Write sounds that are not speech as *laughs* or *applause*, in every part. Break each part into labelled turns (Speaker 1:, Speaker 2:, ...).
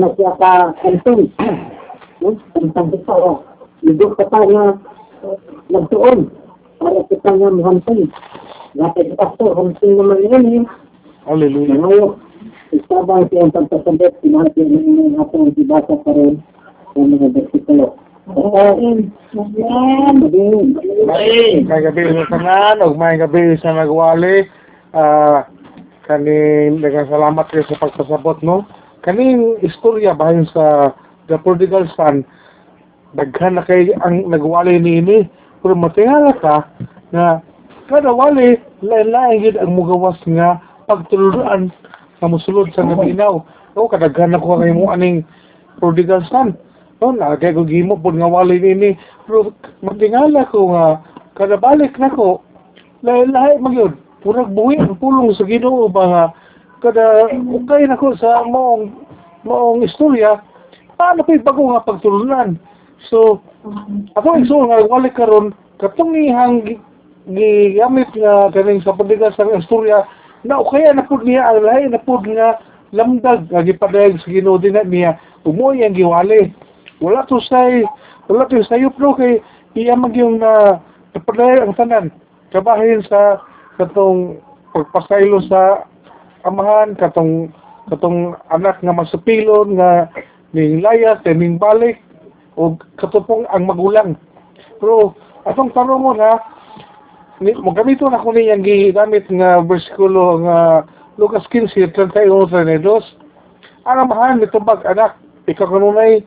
Speaker 1: na siya ka kantong. No? Kantang kita, o. Idok ka pa nga, nagtuon. Para kita nga mahantong. Lapit kita to, hantong naman yan eh.
Speaker 2: Hallelujah.
Speaker 1: Ngayon, isabang siya ang pagkasabot, sinati ng atong dibasa pa rin sa mga bersikulo. Amen. Amen.
Speaker 2: May gabi sa tanan, ug may gabi sa nagwali. Ah, kani daghang salamat kayo sa pagpasabot no. Kaning istorya bahin sa The Prodigal Son, daghan na kay ang nagwali niini. Pero matingala ka na kada wali, lain-lain gid ang mugawas nga pagtuluran nga mosulod sa naminaw. O kadaghan ako kay mo aning prodigal son. No, nagay ko gimo pud nga wali nini. Pero matingala ko nga kada balik nako lahi-lahi magyud. Purag buhi ang pulong sa Ginoo ba nga? Kada ukay nako sa moong moong istorya paano pa bago nga pagtulunan. So, ako igsoon nga wali karon katong ihang gi- gigamit nga kaning sa pandigas sa istorya na kaya na pud niya ang na pud nga lamdag nga gipadayag sa Ginoo din na niya umoy ang giwali. Wala to say wala to sayo pro kay iya mag yung na napadayag ang tanan kabahin sa katong pagpasaylo sa amahan katong katong anak nga masupilon nga ning layas ning balik o katupong ang magulang. Pero atong tarungon ha ni mo gamito na ko niyang gigamit nga bersikulo nga Lucas 15 31 32 ang amahan nito bag anak ikaw kanunay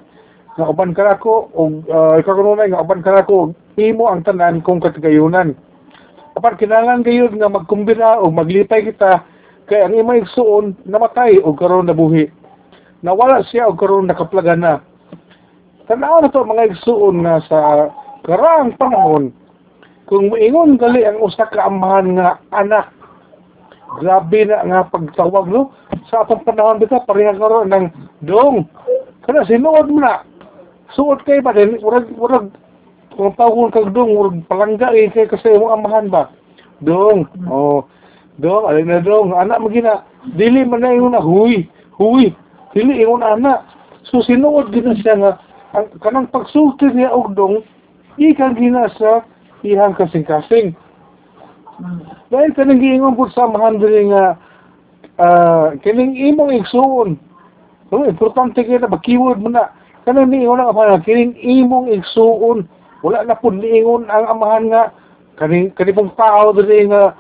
Speaker 2: nga uban ka nako o uh, ikaw kanunay nga uban ka nako imo ang tanan kung katigayunan apan kinahanglan gayud nga magkumbina o maglipay kita kay ang imong igsuon namatay o karon nabuhi. Nawala siya o karon nakaplaga na. Tanaw na to mga igsuon nga sa karaang panahon kung moingon gali ang usa ka amahan nga anak grabe na nga pagtawag no? Sa atong panahon dito pareha karon ng dong. Kana sinuod mo na. Suod kay ba din? Urag urag kung tawag kag dong palangga eh kay kasi mo amahan ba? Dong oh. Dong alin na dong anak mo gina dili man na ingon na huy huy dili ingon anak. So sinuod gina siya nga ang kanang pagsulti niya og dong ikan gina sa ihang kasing-kasing. Dahil kanang giingon po sa mahan diri nga ah, kining imong igsuon. So, importante kaya na mag-keyword mo na kanang ang amahan nga, kining imong igsuon wala na po niingon ang amahan nga. Kaning kaning pong tao diri nga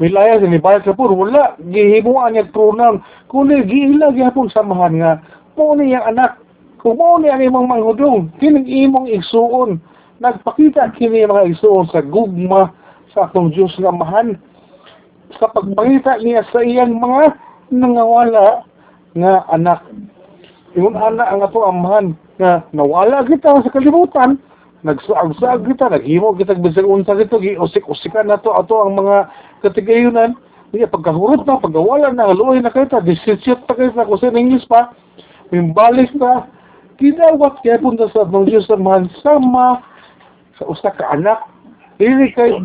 Speaker 2: milaya sa nibayad ka po wala gihimuan niya pronoun kundi giila gihapon sa amahan nga mo ni ang anak. Kung mo ni ang imong manghudong kining imong igsuon. Nagpakita kini mga igsuon sa gugma sa atong Diyos nga amahan. Sa pagpangita niya sa iyang mga nangawala nga anak. Yung anak ang ato amahan nga nawala kita sa kalibutan, nagsaag-saag kita, naghimo kita bisag unsa dito, giusik-usikan na to ato ang mga katigayunan. Iya pagkahurot na, pagkawala na, luoy na kita, disisyot pa kita, kung sa English pa, mimbalik na, kinawat kaya punta sa atong Diyos sa mahal sama sa usa ka anak. Dili kay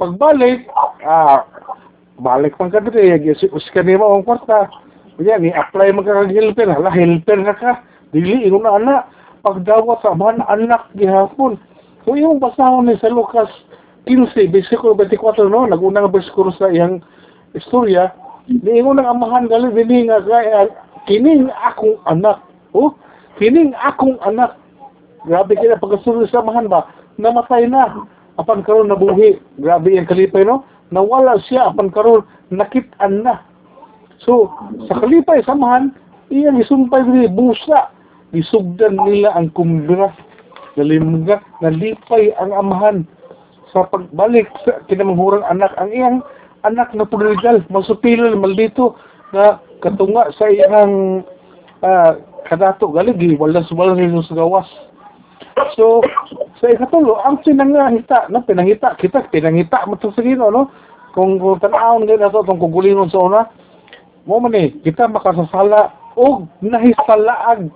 Speaker 2: pagbalik, ah, balik man ka dito, usik ka nimo ang kwarta. Kaya ni apply mo ka kag helper, hala helper na ka. Dili ingon na anak, pagdawat sa man anak gihapon. Kung yung basahon ni sa Lucas 15, versikulo 24 no, nagunang versikulo sa iyang istorya, niingon ng amahan gali dili nga kaya kining akong anak. Oh, kining akong anak. Grabe kaya pagkasunod sa amahan ba? Namatay na. Apan karon nabuhi. Grabe yung kalipay no. Nawala siya apan karon nakit-an na. So, sa kalipay samahan, iyang isumpay dili busa. Isugdan nila ang kumbira. Nalimga, nalipay ang amahan. Sa pagbalik sa kinamangurang anak, ang iyang anak na prodigal, masupilol, maldito, na katunga sa iyang ah, kadato, galigi, walas-walas rin sa gawas. So, sa ikatulo, ang pinangita, no, pinangita, kita, pinangita mo sa no? Kung, kung tanawon din na ito, itong kugulinon sa una, mo man eh, kita makasasala o nahisalaag.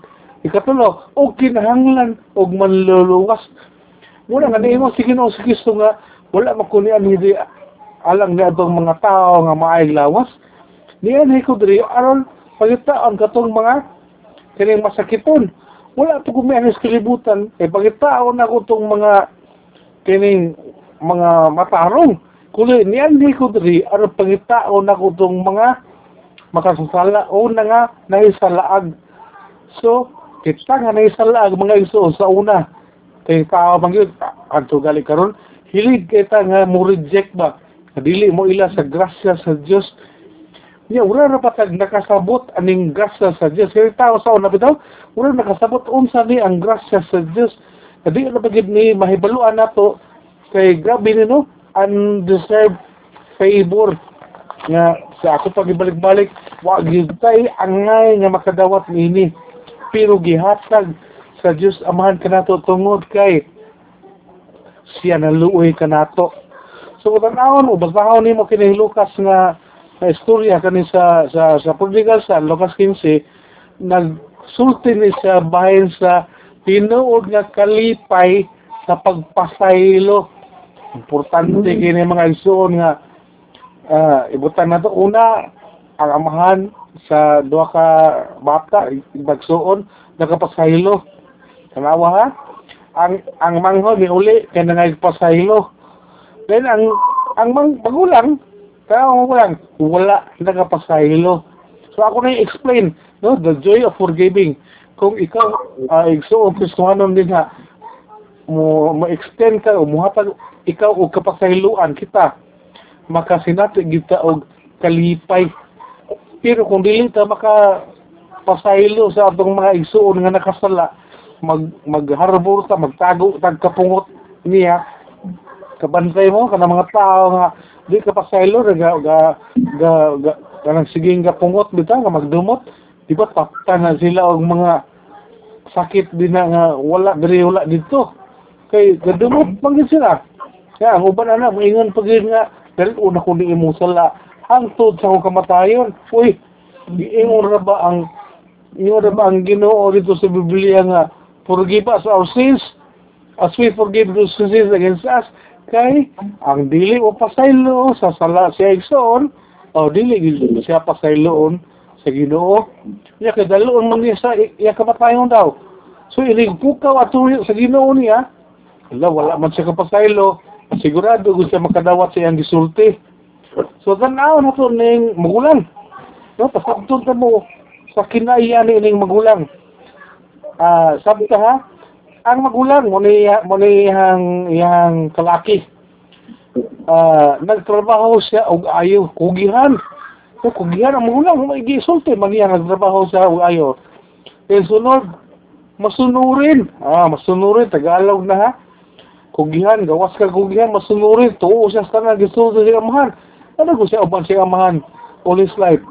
Speaker 2: Ikatulo, o kinahanglan o manluluwas. Muna nga niingon si Ginoo si Kristo nga wala makunian hindi alang na itong mga tao nga maayag lawas. Niyan hay ko diri aron pagitaon katong mga kining masakiton. Wala to kumianis kalibutan. Eh pagitaon ako tong mga kining mga matarong. Kuli niyan hay ko diri aron pagitaon ako tong mga makasasala o na nga nahisalaag. So, kita nga nahisalaag mga iso sa una. Kaya tao bang yun, kanto gali karon hilig kita nga mo reject ba? Dili mo ila sa grasya sa Dios niya wala ra patag nakasabot aning grasya sa Dios kaya tao sa una bitaw wala nakasabot unsa ni ang grasya sa Dios di na bagid ni mahibaluan nato? Kay grabe ni no undeserved favor. Nga sa ako pagibalik-balik wa gyud tay angay nga makadawat niini pero gihatag sa Dios amahan kanato tungod kay siya naluoy kanato. So tanawon mo basahon nimo kini Lucas nga na istorya kani sa sa sa prodigal sa Lucas 15 nagsulti ni siya bahin sa tinuod nga kalipay sa pagpasaylo. Importante kini mga igsoon nga uh, ibutan nato una ang amahan sa duha ka bata bagsoon nakapasaylo. Tanawa ha? ang ang manghod ni uli kay nangagpasaylo. Then ang ang mang magulang, kaya ang magulang wala nagapasaylo. So ako na explain no the joy of forgiving. Kung ikaw uh, igsuon Kristohanon din ha mo ma-extend ka o muhatag ikaw og kapasayloan kita makasinati kita og kalipay pero kung dili ta maka pasaylo sa atong mga igsuon nga nakasala. Mag magharbor ta magtago tag kapungot niya. Kabantay mo kana mga tao nga di ka pasaylo ga ga ga, ga kanang siging kapungot bita nga magdumot. Di ba tapta na sila og mga sakit din na nga wala diri wala dito. Kay gadumot pag sila. Kaya ang uban ana moingon pag nga dahil una ko ni sala hangtod sa akong kamatayon uy giingon ra ba ang ingon ra ba ang Ginoo dito sa Biblia nga forgive us our sins as we forgive those sins against us. Kay, ang dili o pasaylo sa sala siya igsoon, o dili gid siya pasayloon sa Ginoo. Iya kay daloon man niya sa iya kamatayon daw. So ilig pukaw ato sa Ginoo niya. Wala wala man siya kapasaylo. Sigurado gusto makadawat sa iyang gisulti. So tanaw na to ning magulang. No, pasabton ta mo sa kinaiya ni ning magulang. Ah sabi ka ha? Ang magulang mo ni mo ni yang yang kalaki. Ah nagtrabaho siya og ayo kugihan. So kugihan ang magulang may gisulti man niya nagtrabaho siya og ayo. Then sunod masunurin. Ah masunurin tagalog na ha? Kugihan gawas ka kugihan masunurin. Tuo siya sa nagisulti siya amahan ano ko siya uban siya amahan all his life?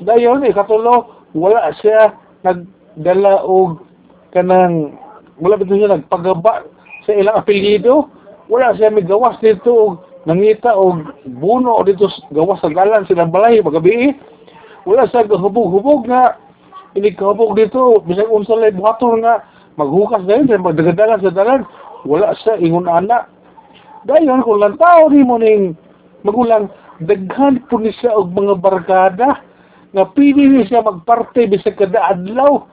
Speaker 2: Dayon eh katulo wala siya nagdala og kanang wala ba siya nagpagaba sa ilang apelyido? Wala siya may gawas dito og nangita og buno o dito gawas sa galan silang balay magabi wala siya gahubog-hubog nga inikahubog dito bisag unsa lay buhaton nga maghukas dayon sa magdagadagan sa dalan wala siya ingon ana dayon kung lang tao ni mo ning magulang daghan po ni siya og mga barkada nga pili ni siya magparte bisag kada adlaw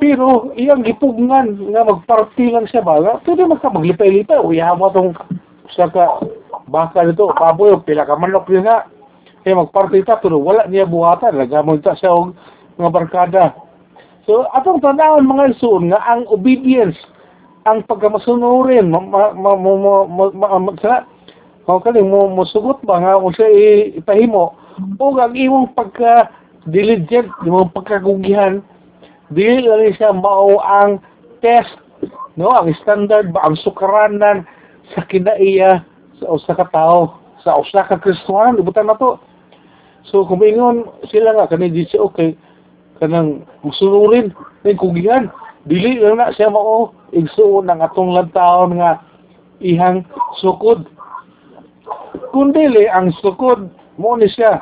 Speaker 2: pero iyang gipugngan nga magparty lang siya ba? Pwede magka maglipay-lipay. Uyahan mo itong sa ka baka nito, baboy, pila ka manok yun nga. Kaya magparty ta, pero wala niya buhatan. Nagamon ta siya og mga barkada. So, atong tanawon mga isuon nga ang obedience, ang pagkamasunurin, ma, ma, ma, ma, ma, ma, ma, kung kaling mo, musugot ba nga kung siya ipahimo, o ang imong pagka diligent, imong pagkagugihan, dili lang siya mao ang test no? Ang standard ba ang sukaranan sa kinaiya sa usa ka tawo sa usa ka Kristohanon ibutan na so kung ingon sila nga kani di siya okay kanang musunurin ning kugihan dili na siya mao igsuon ang atong lantawon nga ihang sukod kung dili ang sukod mo ni siya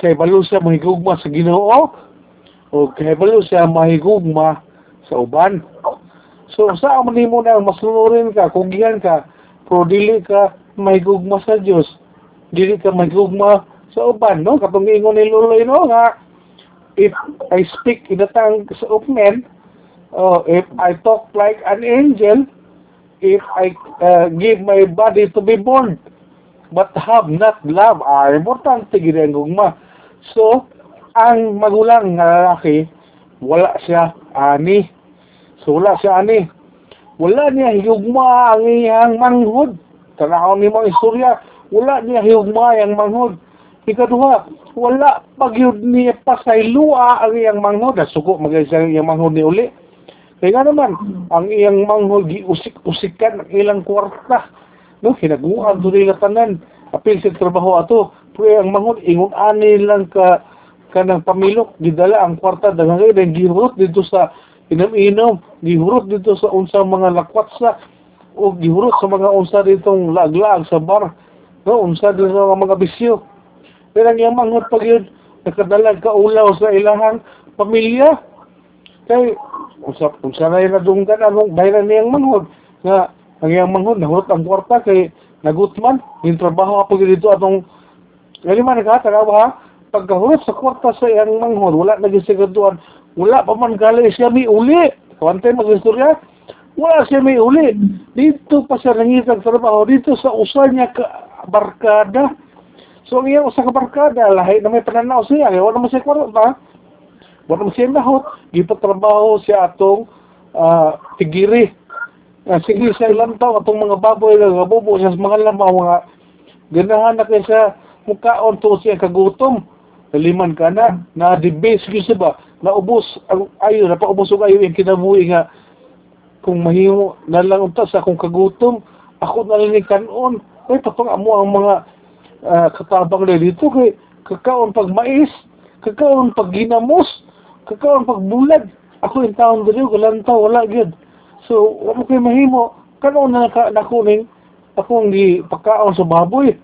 Speaker 2: kay balo siya mahigugma sa Ginoo o kahibalo siya mahigugma sa uban. So, sa mo nimo na masunurin ka, kugihan ka, pero dili ka mahigugma sa Dios. Dili ka mahigugma sa uban, no? Katong ingon ni Luloy, no? Nga, if I speak in the tongue of men, oh, if I talk like an angel, if I uh, give my body to be born, but have not love, ah, importante gid ang gugma. So, ang magulang nga lalaki, wala siya ani. So, wala siya ani. Wala niya higugma ang iyang manghod. Tanaw ni mga istorya, wala niya higugma ang manghod. Ikaduha, wala pagyud niya pasaylua ang iyang manghod. Suko magaysa ang iyang manghod ni uli. Kaya naman, ang iyang manghod giusik-usikan ang ilang kwarta. No, hinaguan to nila tanan. Apil sa trabaho ato. Pero ang manghod, ingon ani lang ka kanang pamilok, gidala ang kwarta daghang kay gihurot dito sa inom-inom, gihurot dito sa unsa mga lakwat sa o gihurot sa mga unsa ditong laglag sa bar. No, unsa dito sa mga bisyo. Pero ang iyang manghod pag yun, nakadalag ka ulaw sa ilahang pamilya. Kay, unsa, unsa na yung nadunggan, anong bayaran niyang manghod, nga, ang iyang manghod, nahurot ang kwarta, kay, nagutman, yung trabaho ako dito atong, gali man ka, tagawa ha, pagkahurot sa kwarta sa iyang manghod, wala naging siguraduan, wala pa man gali siya may uli. Kawantay mag-istorya, wala siya may uli. Dito pa siya nangitag trabaho, dito sa usa niya ka barkada. So, ang iyang usa ka barkada, lahi na may pananaw siya, kaya wala naman siya kwarta. Wala naman siya nahot. Gipatrabaho siya atong uh, tigiri. Uh, sige siya ilang taon, atong mga baboy, gabubo siya sa mga lamaw, mga ganahan na kaya siya mukhaon to siya kagutom. Kaliman ka na, na debase siya ba, naubos, ang ayo, napaubos og ayo yung kinabuhi nga, kung mahimo na lang unta sa akong kagutom, ako na lang kanon, ay patong amo ang mga uh, katabang na dito kay kakaon pag mais, kakaon pag ginamos, kakaon pag bulag. Ako yung taon dito, galantaw, wala gyud. So, wala kay mahimo, kanon na naka, nakuning akong di pagkaon sa baboy.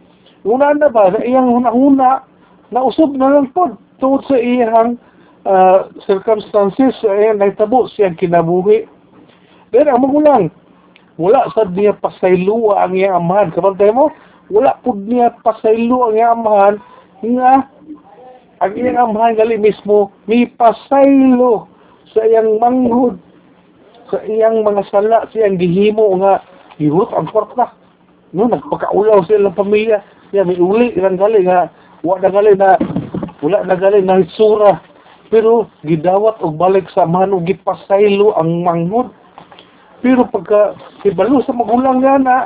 Speaker 2: Una na ba, na iyang huna-huna, nausob na lang po tungod sa iyang uh, circumstances, sa iyang nagtabo siyang kinabuhi. Pero ang magulang, wala sa niya pasaylo ang iyang amahan. Kapantay mo, wala po niya pasaylo ang iyang amahan nga ang iyang amahan gali mismo may pasaylo sa iyang manghod sa iyang mga sala siyang gihimo nga gihurot ang kwarta no nagpakaulaw sila ng pamilya. Siya may uli ilang gali nga wala na na wala na gali na hitsura. Pero gidawat og balik sa amahan og gipasaylo ang manghod. Pero pagka ibalo sa magulang nga na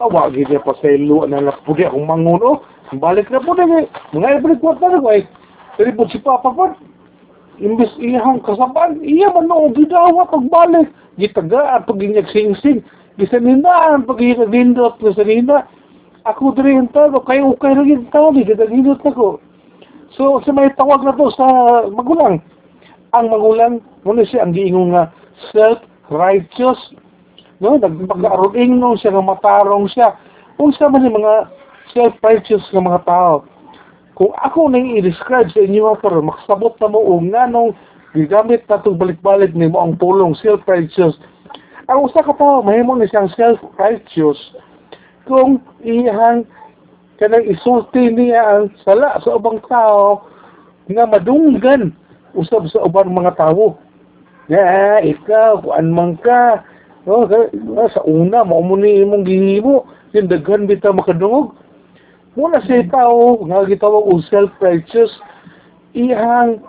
Speaker 2: awa gid pa sa ilo na napudi akong manguno balik na po na mga ko na ko ay pero po si papa po imbes iyang kasaban iya man no gidawat og balik. Gitaga at pag inyag sing-sing gisaninaan pag inyag nindot gisanina. Ako diri ang tago kay ukay ra gid tawo di gidagindot ako. So sa may tawag na to sa magulang. Ang magulang muna siya ang giingon nga self righteous no nagpag-aruing no siya nga matarong siya. Unsa man yung mga self-righteous nga mga tao kung ako nang i-describe sa inyo karon makasabot na mo og nganong gigamit na itong balik-balik ni mo ang pulong self-righteous. Ang usa ka tao mahimo ni siyang self-righteous. Kung iyang kanang isulti niya ang sala sa ubang tao nga madunggan usab sa ubang mga tao. Nga ikaw kuan man ka no sa una mo ni imong gihimo yung daghan bitaw makadungog muna si tao nga gitawag og self-righteous iyang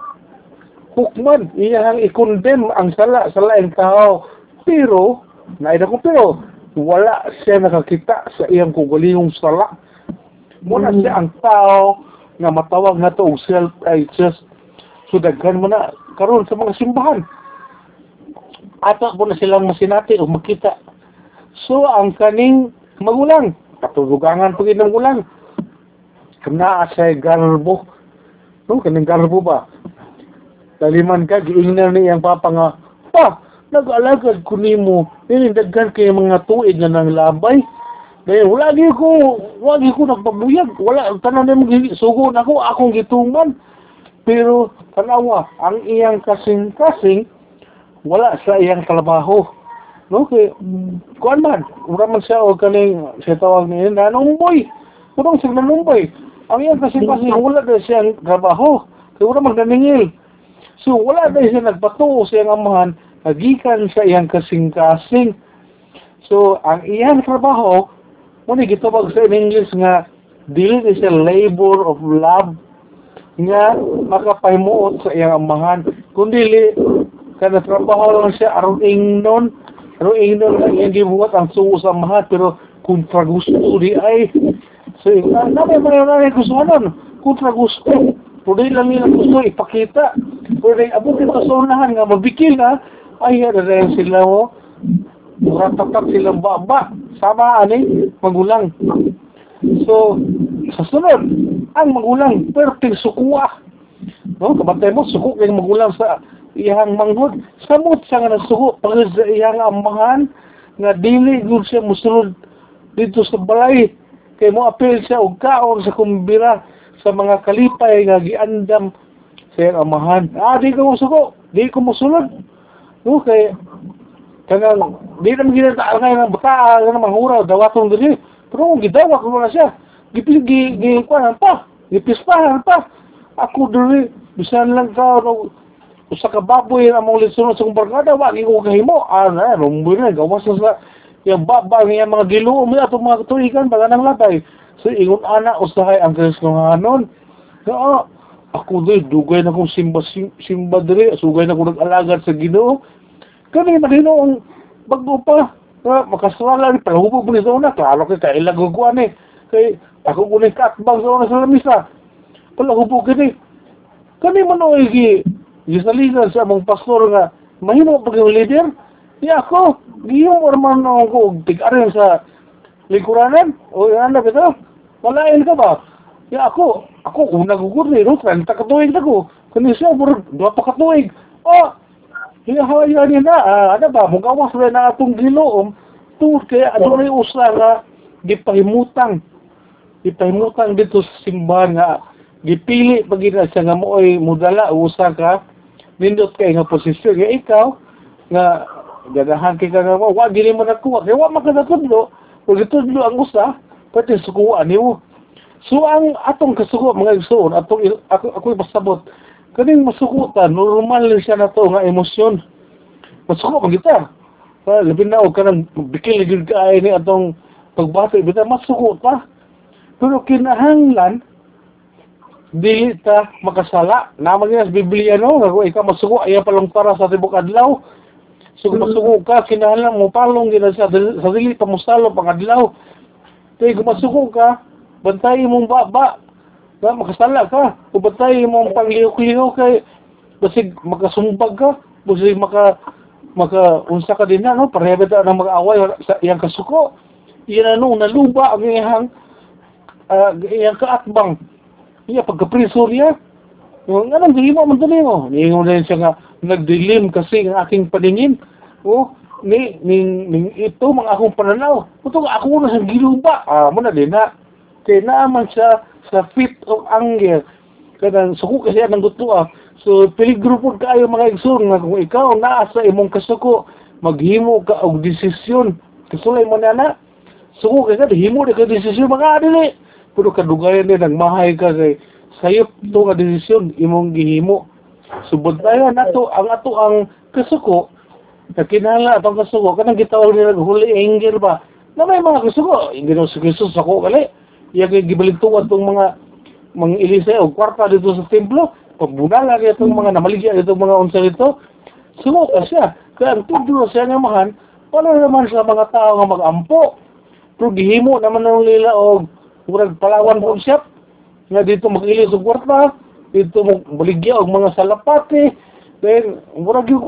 Speaker 2: hukman iyang i-condemn ang sala sa laing tao. Pero naida ko pero wala siya nakakita sa iyang kugalingong sala. Muna siya ang tao nga matawag na to og self-righteous. So daghan mo na karon sa mga simbahan. Ato po na silang masinati o makita. So, ang kaning magulang, katulugangan pag ng ulang, kana sa garbo. No, kaning garbo ba? Daliman ka, giingnan ni ang papa nga, pa, nag-alagad ko nimo, ninindaghan kay mga tuig na ng labay. Dahil wala di ko, wala ko nagpabuyag, wala, tanan na mga sugon ako, akong gitungan. Pero, tanawa, ang iyang kasing-kasing, wala sa iyang trabaho. No, kay kuan man, ura man siya og kaning siya tawag ni nanumboy. Kurang siya nanumboy. Ang iyang kasing-kasing wala dahil siyang trabaho. Kaya wala magdaningil. So wala dahil siya nagpatuo sa iyang amahan, nagikan sa iyang kasing-kasing. So ang iyang trabaho, muna gitawag sa in English nga, dili ni siya labor of love nga makapahimuot sa iyang amahan. Kundi kada trabaho lang siya aron ingnon, aron ingnon ang iyang gibuhat ang suo sa amahan, pero kontra gusto di ay So, namin nanay gusto nun, kontra gusto. Pwede lang nila gusto ipakita. Pwede abot ito sa unahan nga, mabikil na, ay rin sila mo, ratatak silang baba. Sama ani, magulang. So, sa sunod, ang magulang, perting sukuha. No, kabantay mo, suko kayong magulang sa iyang manghod. Samot siya nga nagsuko, pagod sa iyang amahan, nga dili gud siya musulod dito sa balay kay mo apil siya og kaon sa kumbira sa mga kalipay nga giandam sa iyang amahan. Ah, di ko musuko, di ko musulod. No, kay kanang di naman ginata ngay ng bata nga manghura dawatong diri. Pero kung gidawa ko na siya, gipil gi gi kuan pa, pa. Ako diri bisan lang ka no, usa ka baboy ang mong lisunod sa kong barkada, wagi ko kahimo. Ah, na, rumboy na, gawas na sa yung baba niya mga giluom niya itong mga tuikan baga ng latay. So, ingon ana usahay ang krisnohanon. So, ah, ako doy, dugay na kong simba, sim, simba diri, sugay na kong nag-alagad sa ginoo. Kani mahino ang bago pa. Uh, makaswala ni palahubog mo ni sa. Klaro kay kailang guguan eh. Kay ako ko ni katbang sa una sa lamisa. Palahubog kini. Kani man o igi, gisaligan sa among pastor nga, mahino pag yung leader. Di ako, giyong orman na ako, tigarin sa lingkuranan. O yan na bito, malain ka ba? Ya ako, ako una gugur ni no, 30 katuig na ko. Kani siya, murag, dua pa katuig. Oh, hinahawayan niya na, ah, ano ba, mugawas na na atong giloom, tungkol kaya ano na yung usa nga, gipahimutang. Gipahimutang dito sa simbahan nga, gipili pag siya nga mo ay mudala, usa ka, nindot kay nga posisyon. Kaya ikaw, nga, ganahan kay ka nga mo, wag gini mo nakuha, kaya wag makatutudlo, kung itudlo ang usa, pati sukuan niyo. So ang atong kasuko mga igsoon atong ako ako pasabot kaning masukutan normal lang siya na to nga emosyon. Masuko man kita. Pa labi na og kanang bikil gyud kaay ni atong pagbati bitaw masuko ta. Pero kinahanglan dili ta makasala. Naman niya sa Biblia no, nga ikaw masuko ay palong para sa tibok adlaw. So kung masuko ka, kinahanglan mo palong gina sa, sa dili pa mo salo pang adlaw. Kaya kung masuko ka, bantayin mong baba. Ba, makasala ka. Kung bantayin mong pangliw-kliw kay basig makasumbag ka, basig maka maka unsa ka din na no pareha ba na mag-away sa iyang kasuko. Iyan ano naluba ang iyang uh, iyang kaatbang. Iya pagkapriso niya. Yung anong gihimo man dali mo. Ningon din siya nga nagdilim kasi ang aking paningin. Oh, ni ning, ning ito mga akong pananaw. Puto ako na sa giluba. Ah, mo na din na kay naaman siya sa fit of anger. Kanang suko kasi ang gusto ah. So peligro po kaayo mga igsoon nga kung ikaw naa sa imong kasuko maghimo ka og desisyon. Kasulay mo na na suko kasi himo di ka desisyon mga adili. Pero kadugayan din nagmahay ka kay sayop to nga desisyon imong gihimo. Subod tayo nato ang ato ang kasuko na kinala atong kasuko kanang gitawag nila holy anger ba? Na may mga kasuko hindi na si Jesus ako kali iya kay gibaligtuan tong mga mga ilisa o kwarta dito sa templo. Pagbunala niya itong mga namaligya itong mga unsa dito. Sumo ka siya. Kaya ang tudlo siya nga mahan wala naman sa mga tao nga mag-ampo. Pero gihimo naman ng lila o murag palawan po siya. Nga dito mag-ilis og kwarta dito mo baligya og mga salapati then murag yung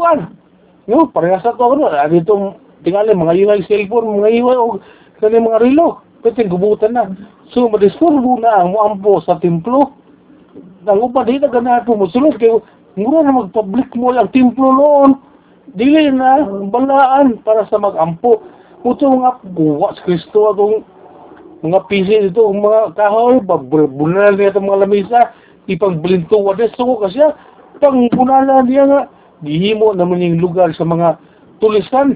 Speaker 2: no parehas sa to ano dito tingali mga iway cellphone mga iway og kani mga relo pwede gubutan na So, madisturbo na ang muampo sa templo. Ang upa, di na ganato mo. Sulod kayo, mura na mag-public mall ang templo noon. Dili na balaan para sa mag-ampo. Puto mga buwa sa Kristo atong mga pisi dito, mga kahoy, bunal niya itong mga lamisa, ipang wades ko kasi pang bunala niya nga, gihimo naman yung lugar sa mga tulisan.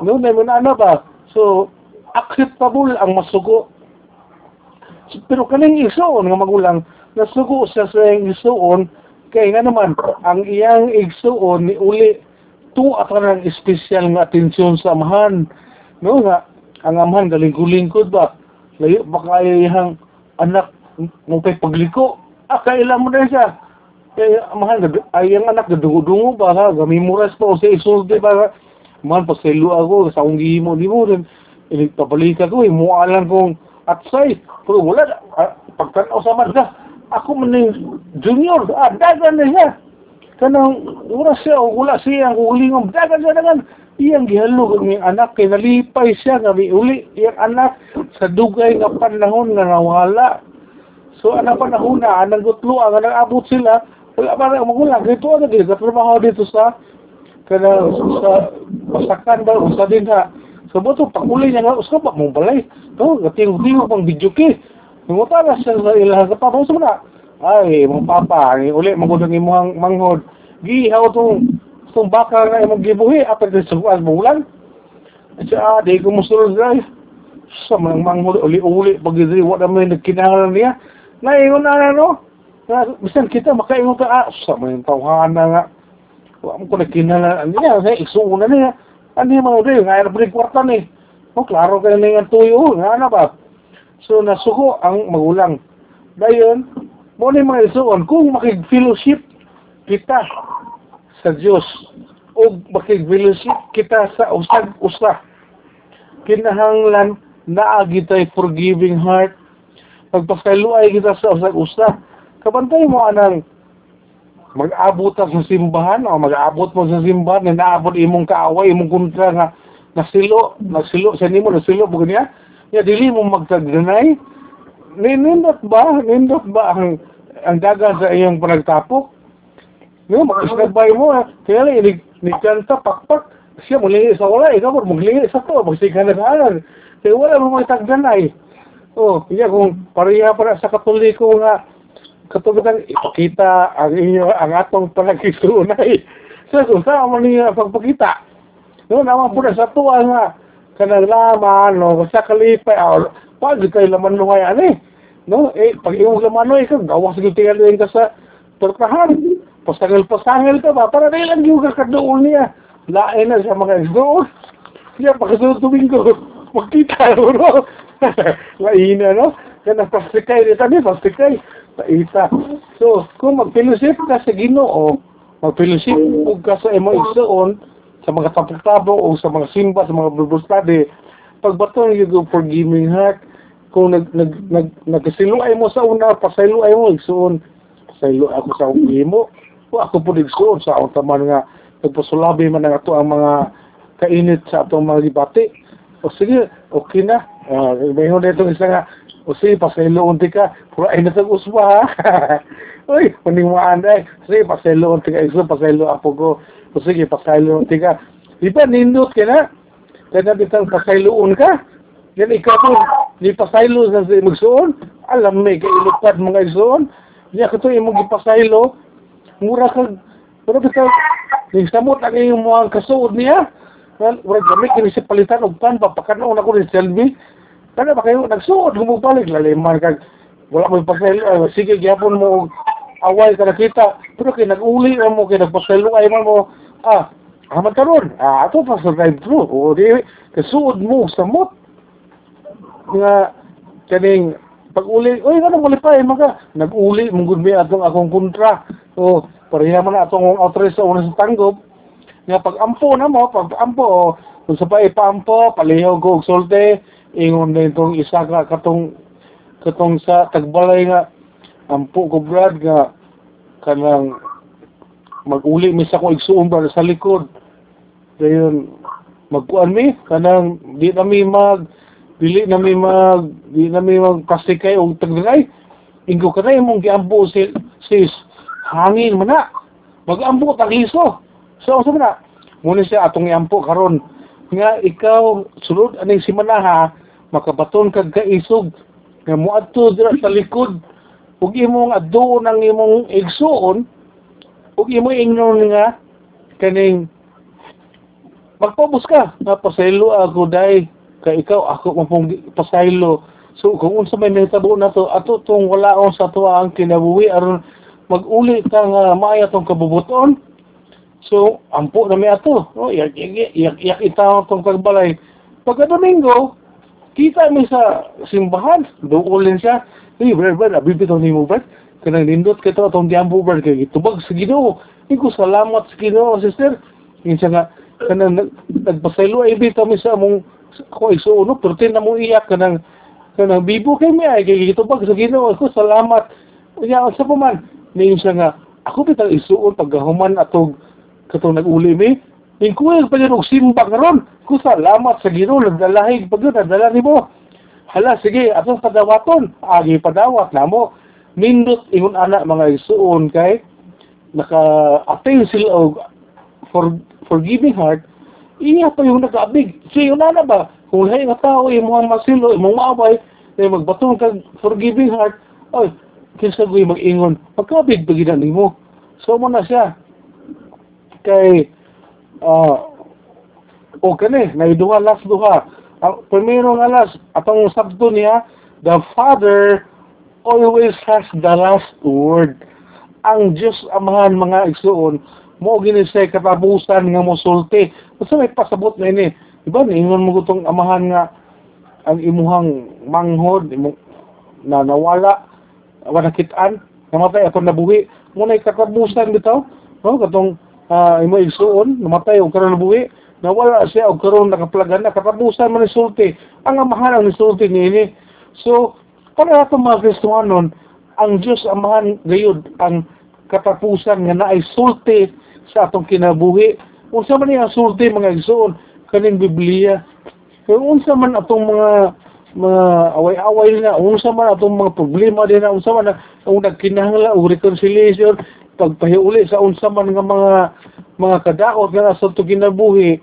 Speaker 2: Ano, na mo na ba? So, acceptable ang masuko Pero kaning igsoon nga magulang, nasugo siya sa iyang igsoon, kay nga naman, ang iyang igsoon ni uli, tu ka ng espesyal nga atensyon sa amahan. No nga, ang amahan galing-lingkod ba? Layo ba kaya iyang anak mo pa'y pagliko? Ah, kailan mo na siya? Kaya amahan, ay ang anak gadungo-dungo ba ha? Gamimuras pa o sa isulde ba ha? Man, paselo ako, sa akong gihimo, di mo rin. Inigpabalik ako, imualan kong atsay. Pero wala, ah, pagtanaw sa madga, ako man yung junior, ah, dagan na siya. Kanang, wala siya, o wala siya, ang ulingom, dagan siya, dagan. Iyang gihalo ng anak, kay nalipay siya, may uli, iyang anak, sa dugay nga panahon nga nawala. So, anak panahon na, anang gutlo, ang abot sila, wala ba na magulang, dito ano din, katrabaho dito sa, kana sa pasakan ba, usa din ha. So, buto, pakuli niya nga, usa ba mong balay? No, gating-tingog pang video ki. Nungutara siya sa kapatong sa na. Ay, mga papa, ay, uli, magudang imuhang manghod. Gihaw tong, tong baka nga imong gibuhi, apat din sa buwan, bulan. At siya, ah, di ko musulod ay. Sa mga manghod, uli-uli, pag-idri, wala may nagkinahal niya. Naingon na na, no? Na, bisan kita, makaingon ka, ah, sa mga tawhana nga. Wala mo ko nagkinahal niya, sa isuuna niya. Ano yung mga rin, nga na kwarta ni. Oh, klaro kayo na yung tuyo, nga na ba? So, nasuko ang magulang. Dayon, mo ni mga isuon, kung makig-fellowship kita sa Diyos o makig-fellowship kita sa usag-usa, kinahanglan naagi tay forgiving heart, pagpasaluay kita sa usag-usa, kabantay mo anang mag-abot sa simbahan o mag-abot mo sa simbahan na naabot imong kaaway imong kontra nga nasilo nasilo sa nimo nasilo mo niya ya dili mo magtagdanay. Nindot ba? Nindot ba ang ang daga sa iyong panagtapok? No makasnagbay mo kaya ni, ni kanta pakpak. Siya mulingi sa wala ikaw mo mulingi sa to? Magsikan na saan kaya wala mo magtagdanay oh iya kung pareha para sa katoliko nga katulad ng ipakita ang inyo ang atong panagisunay. So, kung saan man niya pagpakita, no, naman po na sa tuwa nga, kanang laman, no, sa kalipay, o, pag kayo laman nung kaya, eh, no, eh, pag iyong laman no, ikaw, gawas yung tingaluin ka sa tortahan, pasangil-pasangil ka ba, para dahil lang kakadoon niya, lain na sa mga isdoon, siya, pagkasunod Domingo, magkita, no, *laughs* laina, no, kaya pastikay, dito ni, pastikay, sa isa. So, kung mag-fellowship ka sa Ginoo, mag-fellowship ka sa imong igsoon, sa mga tapok-tapok o sa mga simba, sa mga Bible study, pagbaton yung forgiving heart, kung nag nag nag nagsiluay mo sa una, pasayloay mo igsoon, pasaylo ako sa imo, o ako po igsoon sa akong taman nga nagpasulabi man nga to ang mga kainit sa atong mga debate. O sige, okay na. Uh, may na itong isa nga, o sige, pasaylo unti ka, pura ay natag usba ha. *laughs* Uy, maniwaan ay. Sige, pasaylo unti ka, iso, pasaylo apo ko. O sige, pasaylo unti ka. Di ba, nindot ka na? Kaya na bitang pasayloon ka. Yan ikaw po, ni pasaylo sa si magsuon. Alam may kailupad mga isuon. Yan ka to, imong ipasaylo. Mura kag, pero bitang, ni samot ang iyong mga kasuod niya. Mura gamit, kini si palitan og pan, papakanoon ako ni Selby. Kana ba kayo nagsuod gumubalik laliman kag wala mo pasaylo ay sige gyapon mo away ka nakita. Pero kay nag-uli na mo kay nagpasaylo ay man mo ah aman karon ah ato pa sa drive through. O di kasuod mo sa mot. Nga kaning pag-uli oy ano mo lipay maka nag-uli mong gudmi atong akong kontra. O pareha man atong authorize sa una sa nga pag ampo na mo pag ampo kung sa pa ipampo palihaw ko og solte ingon na itong isa ka katong katong sa tagbalay nga ampo ko brad nga kanang maguli mi sa ko igsuon ba sa likod. Dayon magkuan mi kanang di na mi mag dili na mi mag di na mi mag pastikay og tagdagay. Ingko ka na imong giampo si sis hangin man na. Magampo tagliso so sa na muna siya atong iampo karon. Nga ikaw sulod aning simana ha makabaton kag kaisog nga moadto dira sa likod ug imong adtuon ang imong igsuon ug imo ingnon nga kaning magpabus ka nga pasaylo ako dai kay ikaw ako mo pong pasaylo So kung unsa may nahitabo na to, ato tong walaon sa tuwa ang kinabuhi aron mag-uli ta nga maaya tong kabubuton. So ampo na may ato, no? Iyak iyak iyak, iyak itaw tong kagbalay. Pagka Domingo, kita mi sa simbahan, duulin siya. Hey, brad, brad, abibitaw ni mo, brad. Kanang nindot ka to, atong diambo, brad, kay tubag sa ginoo. Iku salamat sa ginoo, sister. Siya nga, kanang nag- nagpasaylo, ay bitaw mi sa among ako isuuno, pero na mo iyak kanang kanang bibo kay mi ay kay gitubag sa Ginoo ako salamat. Unya sa pa man niyo siya nga ako bitaw isuon paggahuman atog katong nag-uli mi. Ning kuwel pa yun og simba karon. Ko salamat sa Ginoo nagdalahig pag yun nadala nimo. Hala sige atong padawaton. Agi padawat namo. Nindot ingon ana mga isuon kay naka-attain sila og for forgiving heart iya pa yung nag-abig. Siya yun na ba? Kung lahi nga tao, imong masilo, imong maabay, eh, magbatong kag forgiving heart, ay, kinsa ko'y mag-ingon, magkabig pa ginan mo. So mo na siya. Kay, ah, o kani, na duha, last duha. Ang primero nga last, atong sabdo niya, the Father always has the last word. Ang Diyos amahan mga igsuon, mo gini say katapusan nga mo sulti. Basta may pasabot na ini. Diba, niingon mo gutong amahan nga ang imuhang manghod, imo, na nawala, wala kitaan, namatay atong nabuhi. Muna katapusan bitaw, no? Katong ah, imo igsuon, namatay o karon nabuhi. Nawala siya o karon nakaplagan na katapusan man sulti. Ang amahan ang nisulti niini. So, para ato mga Kristohanon, ang Diyos amahan gayud ang katapusan nga naay sulti sa atong kinabuhi. Unsa man ang sulti mga igsoon kaning Biblia. Kung unsa man atong mga mga away-away na, unsa man atong mga problema din na, unsa man ang nagkinahanglan o reconciliation, pagpahiuli sa unsa man nga mga mga kadaot nga sa atong kinabuhi,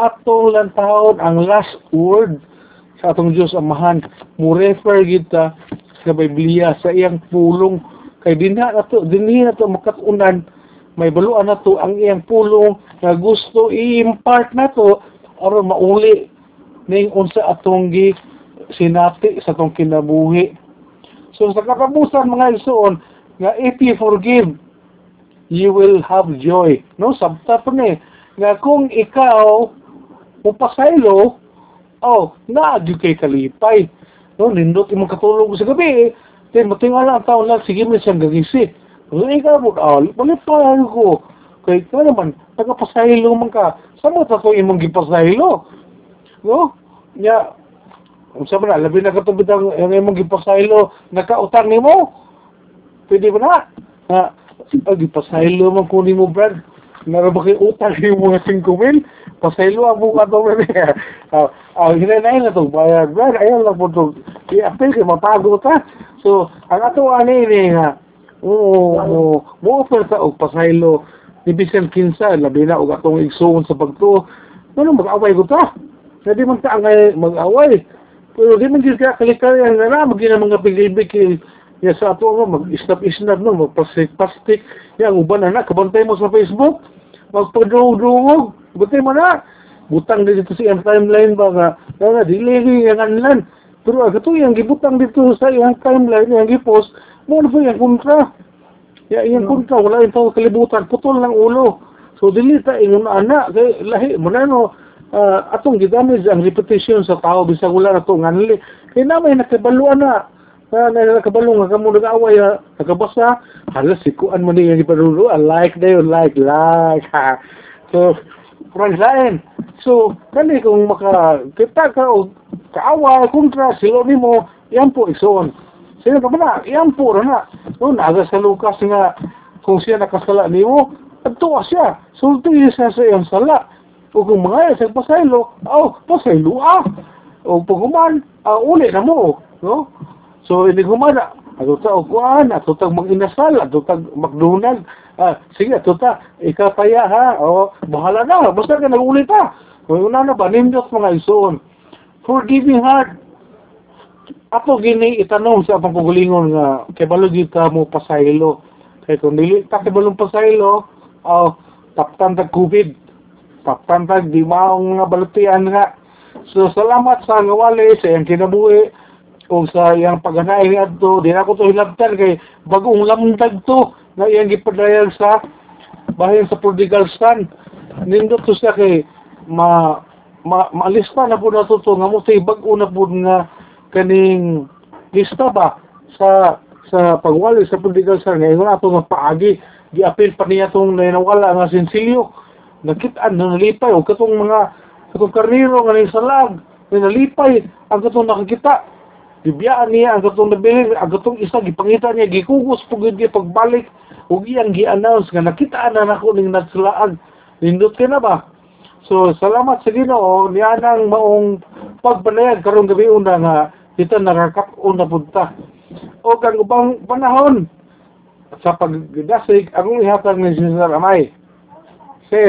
Speaker 2: atong lantahon ang last word sa atong Diyos Amahan. Mo refer kita sa Biblia sa iyang pulong kay dinha na to dinhi na to makatunan may baluan na to ang iyang pulong nga gusto i-impart na to aron mauli ning unsa atong gi sinati sa atong kinabuhi. So sa katapusan mga isuon nga if you forgive you will have joy. No, sabta pa ni nga kung ikaw mupasaylo oh, naagyo kay kalipay. No, nindot imong katulog sa gabi, then matingala ang taon lang, sige mo siyang gagisi. So, ikaw mo, ah, malipay ko. Kay ka naman, nagapasahilo man ka. Saan mo tato imong gipasahilo? No? Nya, kung sa na, labi na katubid ang imong gipasahilo, nakautang ni mo. Pwede ba na? Nga, ah, gipasahilo man kunin mo, Brad. Meron ba kayo utang yung mga 5 mil? Pasaylo ako ka to, Brad. Ah, ah, hinanay na to, bayad, Brad. Ayaw lang po to. I-apel kay mapago ta. So, ang ato ani ni nga, oo, mo, offer ta og pasaylo. Ni Bisan Kinsa, labi na og atong igsuon sa pagtuo. Ano mag-away ko ta? Hindi man ta angay mag-away. Pero di man gyud ka kalikayan nga na magina mga pilibig kay ya sa ato nga mag-isnap-isnap no, magpastik-pastik. Yang uban na na, kabantay mo sa Facebook, magpadrog-drog, butay mo na. Butang din dito sa timeline ba nga, nga, dili yung anlan. Pero ang ito yung gibutang dito sa iyang timeline, yung gipost, mo na po yung kontra. Ya, yung kontra, wala yung tao kalibutan, putol ng ulo. So, dili ta ingon ana, kay lahi, mo na no, ah, atong gidamage ang repetition sa tao, bisag wala na to nganli. Kaya namay nakabaluan na, na na nakabalo nga kamo nag-away ha, nakabasa, hala sikuan mo niya iparulo, I like yun, like, like, ha. So, parang lain. So, dali kung maka, kita ka o kaaway, kontra, silo ni mo, yan po ison. Sino ka na? Yan po na. No, naga sa Lucas nga, kung siya nakasala ni mo, adtuwa siya. Sulti siya sa iyang sala. O kung mga sa pasaylo, oh, pasaylo ah. O pagkuman, ah, uli na mo. No? So, hindi kumana. Ato ta o kuan, ato tag mag-inasal, ato tag McDonald. Ah, sige, ato ta, ikapaya ha. O, bahala na, basta ka nag-uli pa. Kung una na ba, nindot mga isuon. Forgiving heart. Ato gini itanong sa akong pagalingon nga, kay balog ka mo pasaylo. Kay kung dili ta kay balong pasaylo, oh, taptan tag COVID. Taptan tag di maong nga balutian nga. So, salamat sa ngawali sa iyang kinabuhi o sa iyang pagganaay ni adto di na ko to hilabtan kay bagong lamdag to nga iyang gipadayag sa bahin sa prodigal son. Nindot to siya kay ma ma maalista na po na to to nga mo tay bag-o na po nga kaning lista ba sa sa pagwali sa prodigal son. Ngayon ato nga paagi giapil pa niya tong nawala nga sinsilyo. Nakitaan na nalipay o katong mga katong karniro nga naisalag na nalipay ang katong nakakita bibiyaan niya ang katong nabili ang katong isa gipangita niya gikugos pug di pagbalik. Ug iyang gi-announce nga nakitaan na nako ning nagsulaag nindot ka na ba? So salamat sa Ginoo niya nang maong pagpanayag karong gabi una nga kita nakakap-on na punta. O kang ubang panahon sa pagdasig akong ihatag ni Cesar Amay. Sis